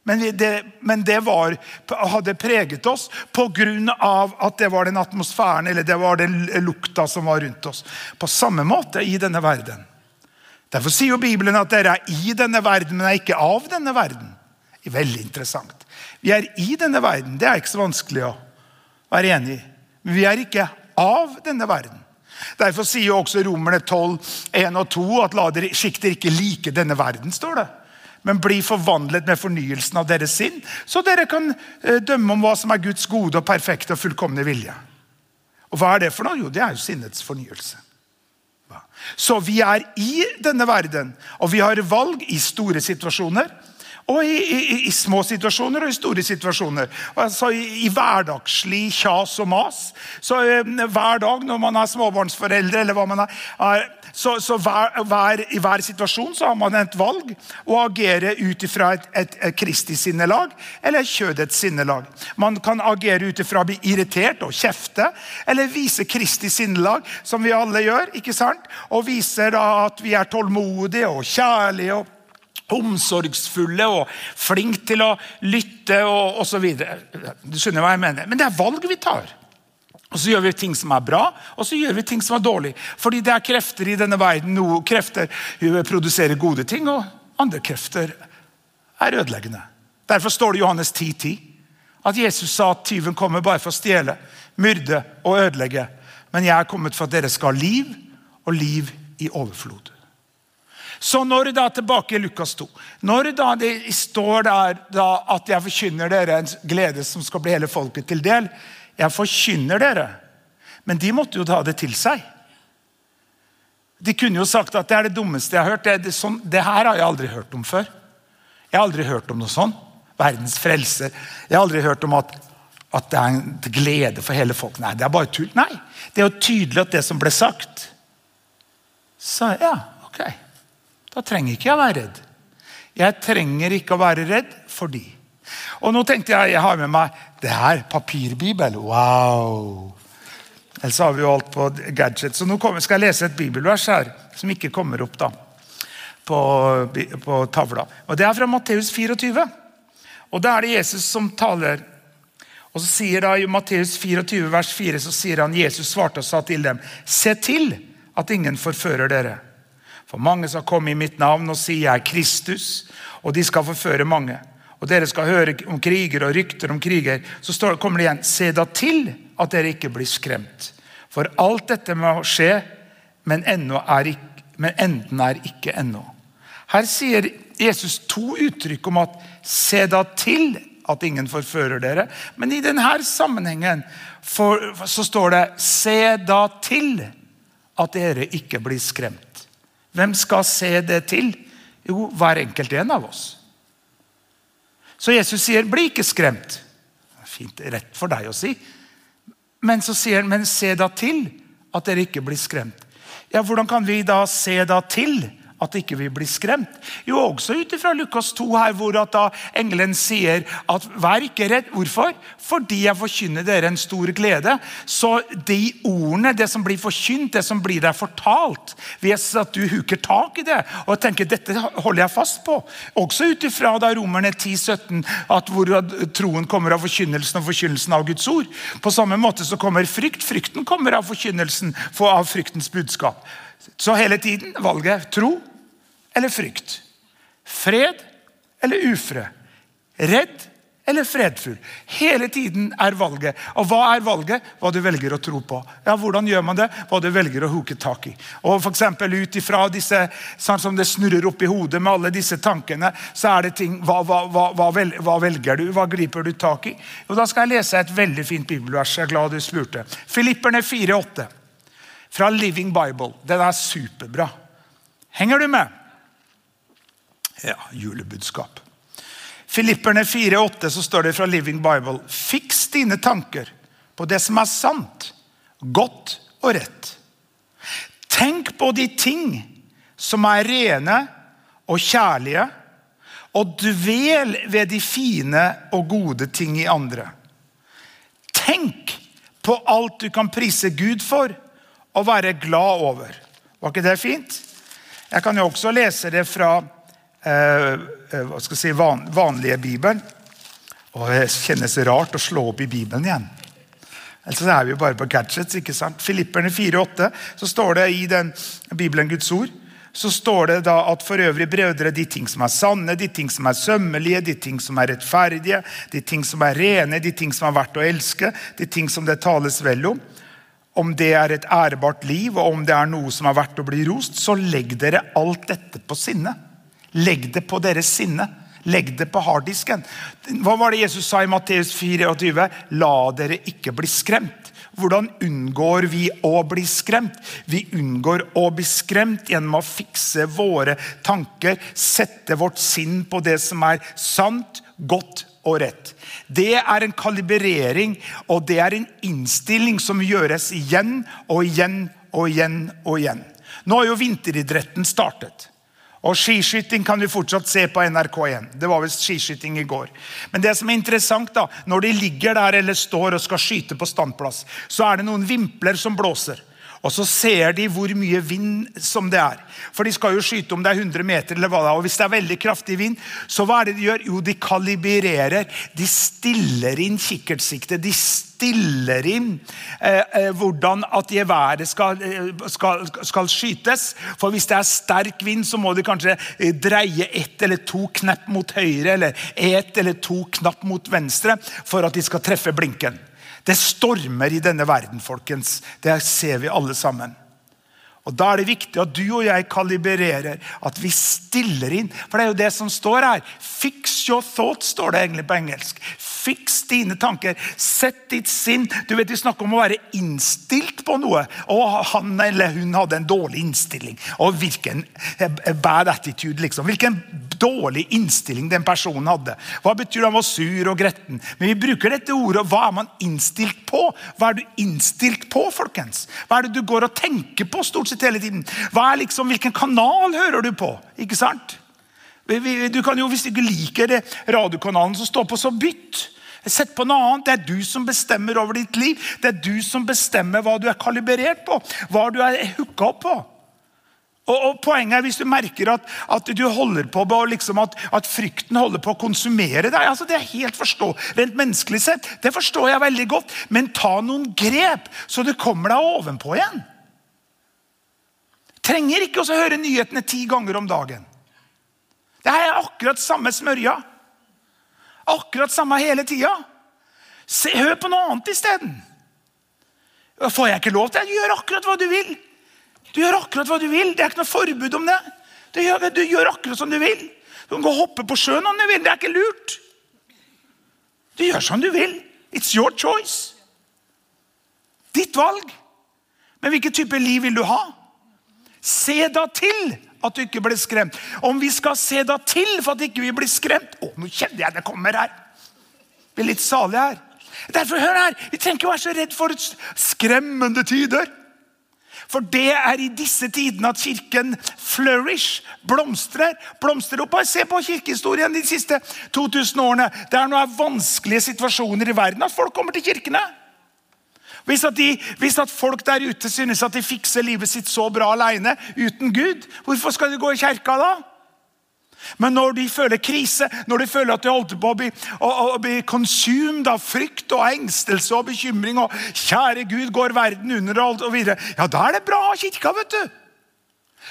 Men det, men det var, hadde preget oss pga. at det var den atmosfæren eller det var den lukta som var rundt oss. På samme måte i denne verden. Derfor sier jo Bibelen at dere er i denne verden, men er ikke av denne verden. Er veldig interessant. Vi er i denne verden. Det er ikke så vanskelig å være enig i. Men vi er ikke av denne verden. Derfor sier jo også Romerne 12, 1 og 2 at la dere, skikk ikke like denne verden. står det men bli forvandlet med fornyelsen av deres sinn, så dere kan eh, dømme om hva som er Guds gode og perfekte og fullkomne vilje. Og Hva er det for noe? Jo, det er jo sinnets fornyelse. Så vi er i denne verden, og vi har valg i store situasjoner. Og i, i, i, små situasjoner og i store situasjoner. Altså I, i hverdagslig kjas og mas. Så eh, Hver dag når man er småbarnsforeldre, eller hva man er, er så, så hver, hver, I hver situasjon så har man et valg å agere ut ifra et, et, et kristig sinnelag eller kjødets sinnelag. Man kan agere ut ifra å bli irritert og kjefte, eller vise kristig sinnelag, som vi alle gjør. ikke sant? Og viser da at vi er tålmodige og kjærlige. og omsorgsfulle og flink til å lytte og osv. Du skjønner hva jeg mener. Men det er valg vi tar. Og Så gjør vi ting som er bra, og så gjør vi ting som er dårlig. Fordi det er krefter i denne verden. Noen krefter produserer gode ting, og andre krefter er ødeleggende. Derfor står det i Johannes 10,10 10, at Jesus sa at tyven kommer bare for å stjele, myrde og ødelegge. Men jeg er kommet for at dere skal ha liv, og liv i overflod. Så når da tilbake i Lukas 2, når da det står der da at jeg forkynner dere en glede som skal bli hele folket til del, jeg forkynner dere. Men de måtte jo ta det til seg. De kunne jo sagt at det er det dummeste jeg har hørt. Det, det, sånn, det her har jeg aldri hørt om før. Jeg har aldri hørt om noe sånn. Verdens frelser. Jeg har aldri hørt om at, at det er en glede for hele folk. Nei, det er bare tull. Nei, det er jo tydelig at det som ble sagt Så ja, ok. Da trenger ikke jeg være redd. Jeg trenger ikke å være redd for de. og nå tenkte jeg jeg har med meg det her. Papirbibel. Wow! Ellers har vi jo alt på gadget. Så nå skal jeg lese et bibelvers her, som ikke kommer opp. da. på, på tavla. Og Det er fra Matteus 24. Og Da er det Jesus som taler. Og så sier da I Matteus 24, vers 4 så sier han, Jesus svarte og sa til dem.: Se til at ingen forfører dere. For mange skal komme i mitt navn og si jeg er Kristus, og de skal forføre mange. Og dere skal høre om kriger og rykter om kriger. Så står, kommer det igjen Se da til at dere ikke blir skremt. For alt dette må skje, men, er ikke, men enden er ikke ennå. Her sier Jesus to uttrykk om at se da til at ingen forfører dere. Men i denne sammenhengen for, så står det se da til at dere ikke blir skremt. Hvem skal se det til? Jo, hver enkelt en av oss. Så Jesus sier, 'Bli ikke skremt'. Fint, rett for deg å si. Men så sier han, 'Men se da til at dere ikke blir skremt'. Ja, Hvordan kan vi da se da til at ikke vi blir skremt. Jo, også ut fra Lukas 2, her, hvor at da engelen sier at vær ikke redd. Hvorfor? Fordi jeg forkynner dere en stor glede. Så de ordene, det som blir forkynt, det som blir deg fortalt, hvis at du huker tak i det og tenker dette holder jeg fast på. Også ut ifra Romerne 10, 17, at hvor troen kommer av forkynnelsen og forkynnelsen av Guds ord. På samme måte så kommer frykt. Frykten kommer av forkynnelsen av fryktens budskap. Så hele tiden valget tro eller frykt. Fred eller ufred. Redd eller fredfull. Hele tiden er valget. Og hva er valget? Hva du velger å tro på. Ja, Hvordan gjør man det? Hva du velger å huke tak i. Og for eksempel Ut ifra disse sånn som det snurrer opp i hodet med alle disse tankene, så er det ting Hva, hva, hva, hva velger du? Hva griper du tak i? Jo, Da skal jeg lese et veldig fint bibelvers. Jeg er glad du spurte. Filipperne 4,8 fra Living Bible. Den er superbra. Henger du med? Ja, julebudskap. Filipperne 4,8 så står det fra Living Bible Fiks dine tanker på det som er sant, godt og rett. Tenk på de ting som er rene og kjærlige, og dvel ved de fine og gode ting i andre. Tenk på alt du kan prise Gud for og være glad over. Var ikke det fint? Jeg kan jo også lese det fra Eh, eh, hva skal jeg si, van, vanlige Bibelen. Og Det kjennes rart å slå opp i Bibelen igjen. Ellers er vi jo bare på gadgets. ikke sant? Filipperne 4,8 så står det i den Bibelen Guds ord så står det da at for øvrig, brødre, de ting som er sanne, de ting som er sømmelige, de ting som er rettferdige, de ting som er rene, de ting som er verdt å elske, de ting som det tales vel om, om det er et ærebart liv, og om det er noe som er verdt å bli rost, så legg dere alt dette på sinne. Legg det på deres sinne. Legg det på harddisken. Hva var det Jesus sa i Matteus 24? La dere ikke bli skremt. Hvordan unngår vi å bli skremt? Vi unngår å bli skremt gjennom å fikse våre tanker, sette vårt sinn på det som er sant, godt og rett. Det er en kalibrering, og det er en innstilling som gjøres igjen og igjen og igjen. og igjen. Nå har jo vinteridretten startet. Og Skiskyting kan vi fortsatt se på NRK1. Det var visst skiskyting i går. Men det som er interessant da, når de ligger der eller står og skal skyte på standplass, så er det noen vimpler som blåser. Og så ser de hvor mye vind som det er. For de skal jo skyte om det er 100 meter. eller hva det er. Og Hvis det er veldig kraftig vind, så hva er det de gjør? Jo, de kalibrerer. De stiller inn kikkertsiktet. De stiller inn eh, eh, hvordan at geværet skal, eh, skal, skal, skytes. For hvis det er sterk vind, så må de kanskje eh, dreie ett eller to knepp mot høyre eller ett eller to knapp mot venstre for at de skal treffe blinken. Det stormer i denne verden, folkens. Det ser vi alle sammen. Og Da er det viktig at du og jeg kalibrerer, at vi stiller inn. For det er jo det som står her. Fix your thoughts, står det egentlig på engelsk. Fiks dine tanker. Sett ditt sinn. Du vet, Vi snakker om å være innstilt på noe. Og han eller hun hadde en dårlig innstilling. Og hvilken bad attitude, liksom. Hvilken dårlig innstilling den personen hadde. Hva betyr det? Han var sur og gretten. Men vi bruker dette ordet. Hva er man innstilt på? Hva er du innstilt på, folkens? Hva er det du går og tenker på? stort sett hele tiden. Hva er Liksom, hvilken kanal hører du på? Ikke sant? Du kan jo, Hvis du ikke liker det, radiokanalen som står på, så bytt. Sett på noe annet. Det er du som bestemmer over ditt liv. Det er du som bestemmer hva du er kalibrert på, hva du er hooka opp på. Og, og Poenget er hvis du merker at, at du holder på liksom at, at, frykten holder på å konsumere deg. altså Det er helt forstå, rent menneskelig sett, det forstår jeg veldig godt. Men ta noen grep, så du kommer deg ovenpå igjen. Trenger ikke å høre nyhetene ti ganger om dagen. Det er akkurat samme smørja. Akkurat samme hele tida. Hør på noe annet isteden. Får jeg ikke lov til det? Gjør akkurat hva du vil. Du gjør akkurat hva du vil. Det er ikke noe forbud om det. Du gjør, du gjør akkurat som du vil. Du kan gå og hoppe på sjøen om du vil. Det er ikke lurt. Du gjør som du vil. It's your choice. Ditt valg. Men hvilken type liv vil du ha? Se da til at du ikke blir skremt. Om vi skal se da til for at ikke vi blir skremt Å, nå kjenner jeg det kommer her. Jeg blir litt salig her. Derfor, hør her, Vi trenger ikke være så redd for skremmende tider. For det er i disse tidene at kirken flourish, blomstrer. blomstrer opp. Bare Se på kirkehistorien de siste 2000 årene. Det er noen vanskelige situasjoner i verden at folk kommer til kirkene. Hvis at, de, hvis at, folk der ute synes at de fikser livet sitt så bra alene uten Gud, hvorfor skal de gå i kirka da? Men når de føler krise, når de føler at de holder på å bli, å, bli consumed av frykt og engstelse og bekymring og 'Kjære Gud, går verden under?' og videre, ja, da er det bra å ha kirka, vet du.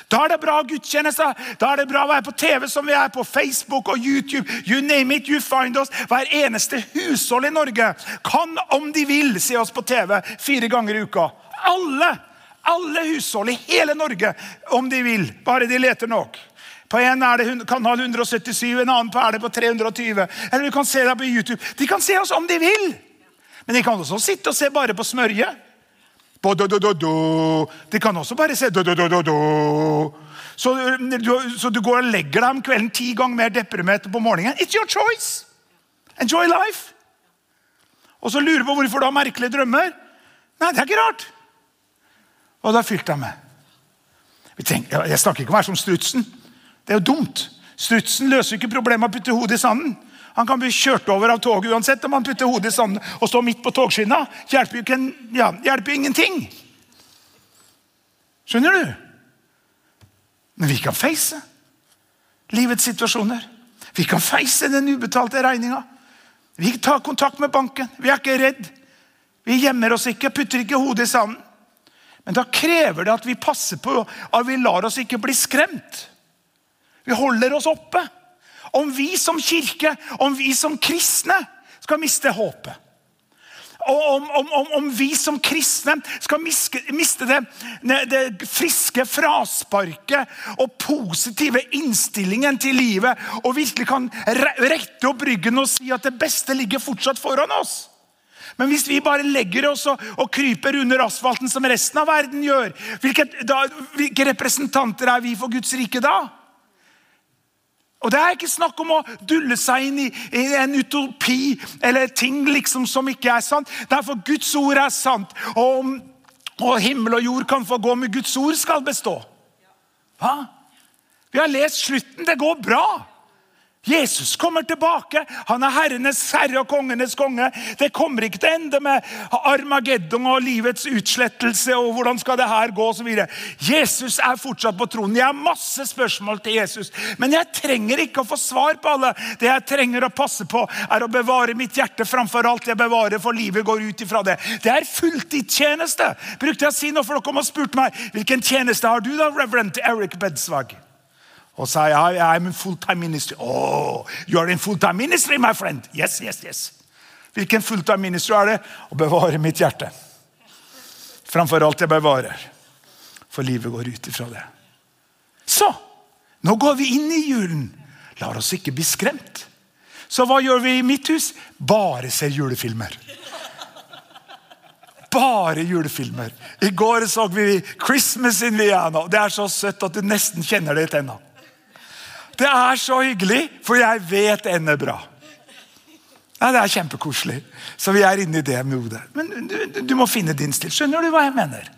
Da er det bra gudstjenester. Da er det bra å være på TV som vi er på Facebook og YouTube. You name it, you find us. Hver eneste hushold i Norge kan, om de vil, se oss på TV fire ganger i uka. Alle! Alle hushold i hele Norge, om de vil. Bare de leter nok. På en det kanal 177, en annen er det på 320. Eller du kan se det på YouTube. De kan se oss om de vil. Men de kan også sitte og se bare på smørje. De kan også bare se så du, så du går og legger deg om kvelden ti ganger mer deprimert på morgenen. It's your choice! Enjoy life! Og så lurer du på hvorfor du har merkelige drømmer. Nei, det er ikke rart. Og det har fylt deg med. Jeg snakker ikke om å være som strutsen. Det er jo dumt. Strutsen løser ikke problemet med å putte hodet i sanden. Han kan bli kjørt over av toget uansett om han putter hodet i sanden og står midt på togskinna. Hjelper jo ja, hjelper ingenting. Skjønner du? Men vi kan face livets situasjoner. Vi kan face den ubetalte regninga. Vi tar kontakt med banken. Vi er ikke redd. Vi gjemmer oss ikke, putter ikke hodet i sanden. Men da krever det at vi passer på at vi lar oss ikke bli skremt. Vi holder oss oppe. Om vi som kirke, om vi som kristne skal miste håpet. Og om, om, om, om vi som kristne skal miske, miste det, det, friske frasparket og positive innstillingen til livet og virkelig kan rette opp ryggen og si at det beste ligger fortsatt foran oss. Men hvis vi bare legger oss og, og kryper under asfalten som resten av verden gjør, hvilke, da, hvilke representanter er vi for Guds rike da? Og Det er ikke snakk om å dulle seg inn i, i en utopi eller ting liksom som ikke er sant. Derfor Guds ord er sant. Og, og himmel og jord kan få gå, men Guds ord skal bestå. Hva? Vi har lest slutten. Det går bra. Jesus kommer tilbake. Han er herrenes herre og kongenes konge. Det kommer ikke til å ende med Armageddon og livets utslettelse. og hvordan skal det her gå og videre. Jesus er fortsatt på tronen. Jeg har masse spørsmål til Jesus, men jeg trenger ikke å få svar på alle. Det jeg trenger å passe på, er å bevare mitt hjerte framfor alt jeg bevarer, for livet går ut ifra det. Det er fulltidstjeneste. Brukte jeg å si noe for dere og spurte meg hvilken tjeneste har du da, Reverend Eric Bedsvag? Og sa jeg, I'm in full-time ministry. Oh, you are in full-time ministry, my friend. Yes, yes, yes. Hvilken fulltime ministry er det? Å bevare mitt hjerte. Framfor alt jeg bevarer. For livet går ut ifra det. Så, nå går vi inn i julen. Lar oss ikke bli skremt. Så hva gjør vi i mitt hus? Bare ser julefilmer. Bare julefilmer. I går så vi 'Christmas in Vienna'. Det er så søtt at du nesten kjenner det i tenna. Det er så hyggelig, for jeg vet det er bra. Ja, Det er kjempekoselig. Så vi er inne i det modet. Men du, du, må finne din stil. Skjønner du hva jeg mener?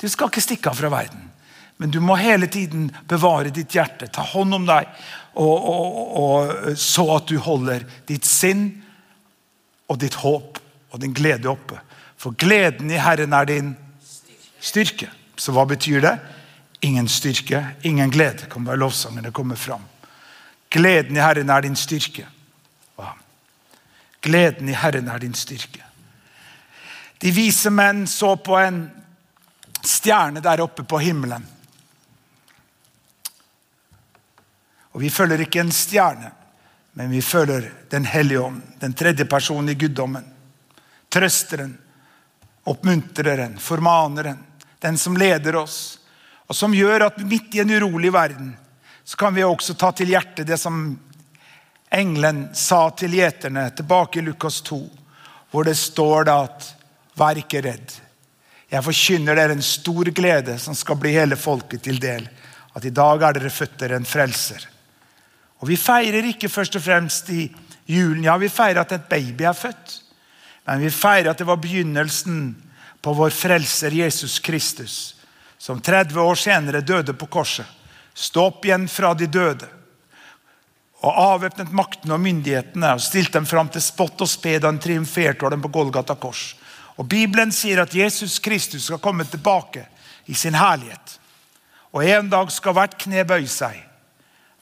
Du skal ikke stikke av fra verden. Men du må hele tiden bevare ditt hjerte, ta hånd om deg, og, og, og, så at du holder ditt sinn og ditt håp og din glede oppe. For gleden i Herren er din styrke. Så hva betyr det? ingen styrke, ingen glede, kan være lovsangene komme fram. Gleden i Herren er din styrke. Gleden i Herren er din styrke. De vise menn så på en stjerne der oppe på himmelen. Og vi følger ikke en stjerne, men vi følger Den hellige ånd, den tredje personen i guddommen. Trøsteren, oppmuntreren, formaneren, den som leder oss, og som gjør at midt i en urolig verden så kan vi også ta til hjertet det som engelen sa til gjeterne tilbake i Lukas 2, hvor det står da at Vær ikke redd. Jeg forkynner dere en stor glede som skal bli hele folket til del. At i dag er dere født dere en frelser. Og Vi feirer ikke først og fremst i julen. Ja, vi feirer at et baby er født. Men vi feirer at det var begynnelsen på vår frelser Jesus Kristus, som 30 år senere døde på korset. Stå opp igjen fra de døde. Og avvæpnet maktene og myndighetene og stilte dem fram til spott og spe da han triumferte over dem på Golgata kors. Og Bibelen sier at Jesus Kristus skal komme tilbake i sin herlighet. Og En dag skal hvert kne bøye seg,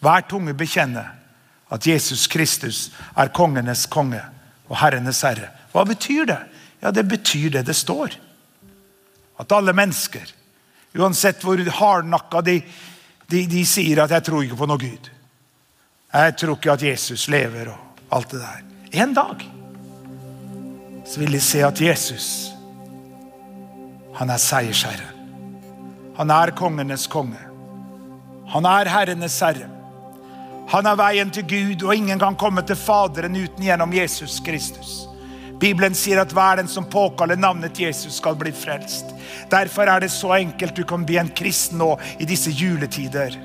hver tunge bekjenne at Jesus Kristus er kongenes konge og herrenes herre. Hva betyr det? Ja, Det betyr det det står. At alle mennesker, uansett hvor hardnakka de, de, de sier at 'jeg tror ikke på noe Gud', 'jeg tror ikke at Jesus lever', og alt det der En dag så vil de se at Jesus, han er seiersherre. Han er kongenes konge. Han er herrenes herre. Han er veien til Gud, og ingen kan komme til Faderen uten gjennom Jesus Kristus. Bibelen sier at hver den som påkaller navnet Jesus, skal bli frelst. Derfor er det så enkelt du kan bli en kristen nå i disse juletider.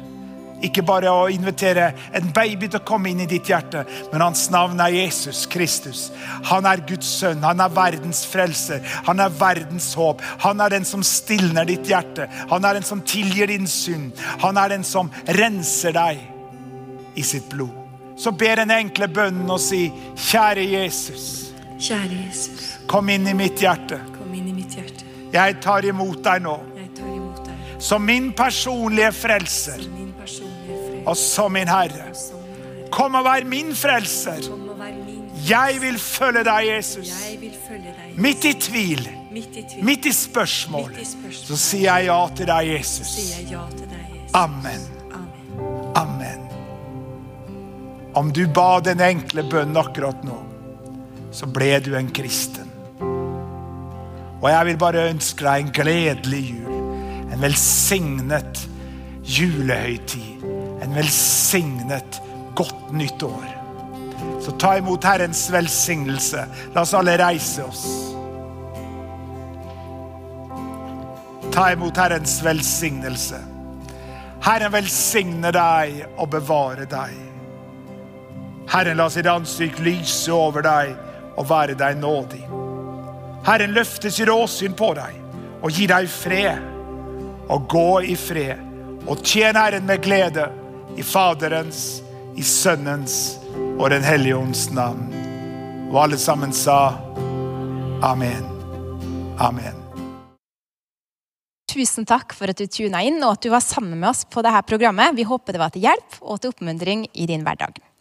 Ikke bare å invitere en baby til å komme inn i ditt hjerte, men hans navn er Jesus Kristus. Han er Guds sønn, han er verdens frelser, han er verdens håp. Han er den som stilner ditt hjerte, han er den som tilgir din synd. Han er den som renser deg i sitt blod. Så ber den enkle bønnen og si, kjære Jesus. Kjære Jesus, Kom inn i mitt hjerte. kom inn i mitt hjerte. Jeg tar imot deg nå Jeg tar imot deg som min personlige frelser som min personlige fred. og som min Herre. Som min Herre. Kom og vær min frelser. Kom og vær min. Jeg vil følge deg, Jesus. Jeg vil følge deg. Midt i tvil, Midt i tvil. midt i spørsmål, Midt i spørsmål. så sier jeg ja til deg, Jesus. sier jeg ja til deg, Jesus. Amen. Amen. Amen. Om du ba den enkle bønnen akkurat nå, så ble du en kristen. Og jeg vil bare ønske deg en gledelig jul. En velsignet julehøytid. En velsignet godt nytt år. Så ta imot Herrens velsignelse. La oss alle reise oss. Ta imot Herrens velsignelse. Herren velsigne deg og bevare deg. Herren la sitt ansikt lyse over deg og være deg nådig. Herren løfter sitt åsyn på deg og gi deg fred. Og gå i fred og tjen Herren med glede i Faderens, i Sønnens og Den hellige ånds navn. Og alle sammen sa amen. Amen. Tusen takk for at du tuna inn og at du var sammen med oss på dette programmet. Vi håper det var til hjelp og til oppmuntring i din hverdag.